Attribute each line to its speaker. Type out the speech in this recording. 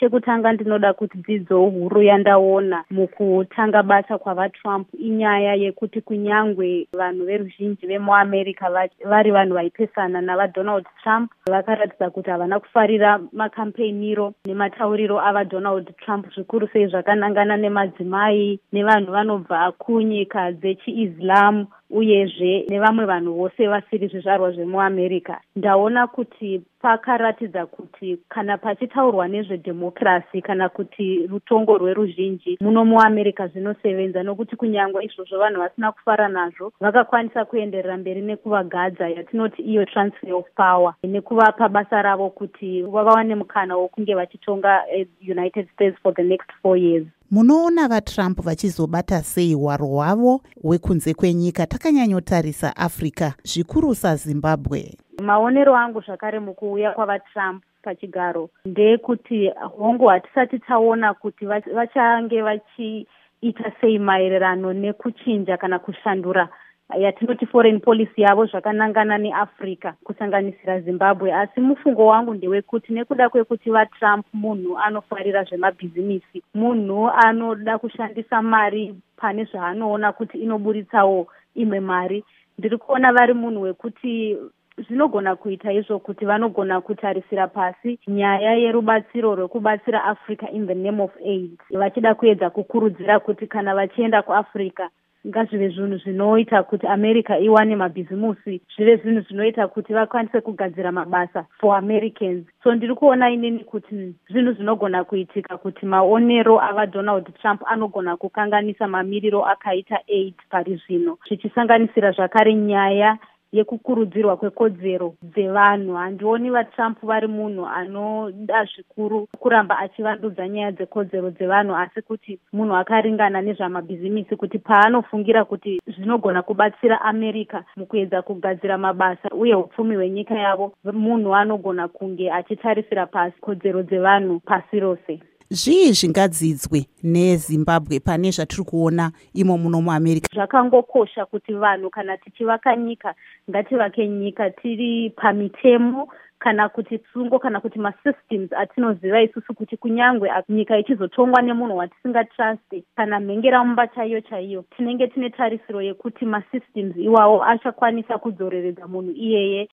Speaker 1: chekutanga ndinoda kuti dzidzo huru yandaona mukutanga basa kwavatrump inyaya yekuti kunyangwe vanhu veruzhinji vemuamerica vari vanhu vaipesana navadonald trump vakaratidza kuti havana kufarira makampeniro nematauriro avadonald trump zvikuru sei zvakanangana nemadzimai nevanhu vanobva kunyika dzechiislamu uyezve nevamwe vanhu vose vasiri zvizvarwa zvemuamerica. Ndaona kuti pakaratidza kuti kana pachitaurwa nezvedhemokirasi kana kuti rutongo rweruzhinji muno muamerica zvinosevenza nokuti kunyangwa izvozvo vanhu vasina kufara nazvo vakakwanisa kuenderera mberi nekuvagadza yatinoti iyo transfer of power nekuvapa basa ravo kuti vawane mukana wokunge vachitonga eh, united states for the next four years
Speaker 2: munoona vatrump vachizobata sei hwaro hwavo hwekunze kwenyika takanyanyotarisa africa zvikuru sazimbabwe.
Speaker 1: Maonero angu zvakare mukuuya kwavatrump pachigaro ndeyekuti hongu hatisati taona kuti vachange vachiita sei maererano nekuchinja kana kushandura yatinoti foreign policy yavo zvakanangana neafrica kusanganisira zimbabwe asi mufungo wangu ndewekuti nekuda kwekuti vatrump munhu anofarira zvemabhizimisi munhu anoda kushandisa mari pane zvaanoona kuti inoburitsawo imwe mari ndiri kuona vari munhu wekuti zvinogona kuita izvo kuti vanogona kutarisira pasi nyaya yerubatsiro rwekubatsira africa in the name of aid vachida kuedza kukurudzira kuti kana vachienda kuafrica ngazvive zvinhu zvinoita kuti america iwane mabhizimusi zvive zvinhu zvinoita kuti vakwanise kugadzira mabasa for americans. So ndiri kuona inini kuti zvinhu zvinogona kuitika kuti maonero avadonald trump anogona kukanganisa mamiriro akaita aid pari zvino zvichisanganisira zvakare nyaya yekukurudzirwa kwekodzero dzevanhu. Handioni vatrump vari munhu anoda zvikuru kuramba achivandudza nyaya dzekodzero dzevanhu asi kuti munhu akaringana nezvamabhizimisi kuti paanofungira kuti zvinogona kubatsira america mukuedza kugadzira mabasa uye upfumi hwenyika yavo munhu anogona kunge achitarisira pasi kodzero dzevanhu pasi rose
Speaker 2: zvii zvingadzidzwe nezimbabwe pane zvatiri kuona imo muno muamerica?
Speaker 1: Zvakangokosha kuti vanhu kana tichivaka nyika ngativake nyika tiri pamitemo kana kuti tsungo kana kuti masystems atinoziva isusu kuti kunyangwe nyika ichizotongwa nemunhu watisingatrusti kana mhengeramumba chaiyo chaiyo tinenge tine tarisiro yekuti masystems iwawo achakwanisa kudzoreredza munhu iyeye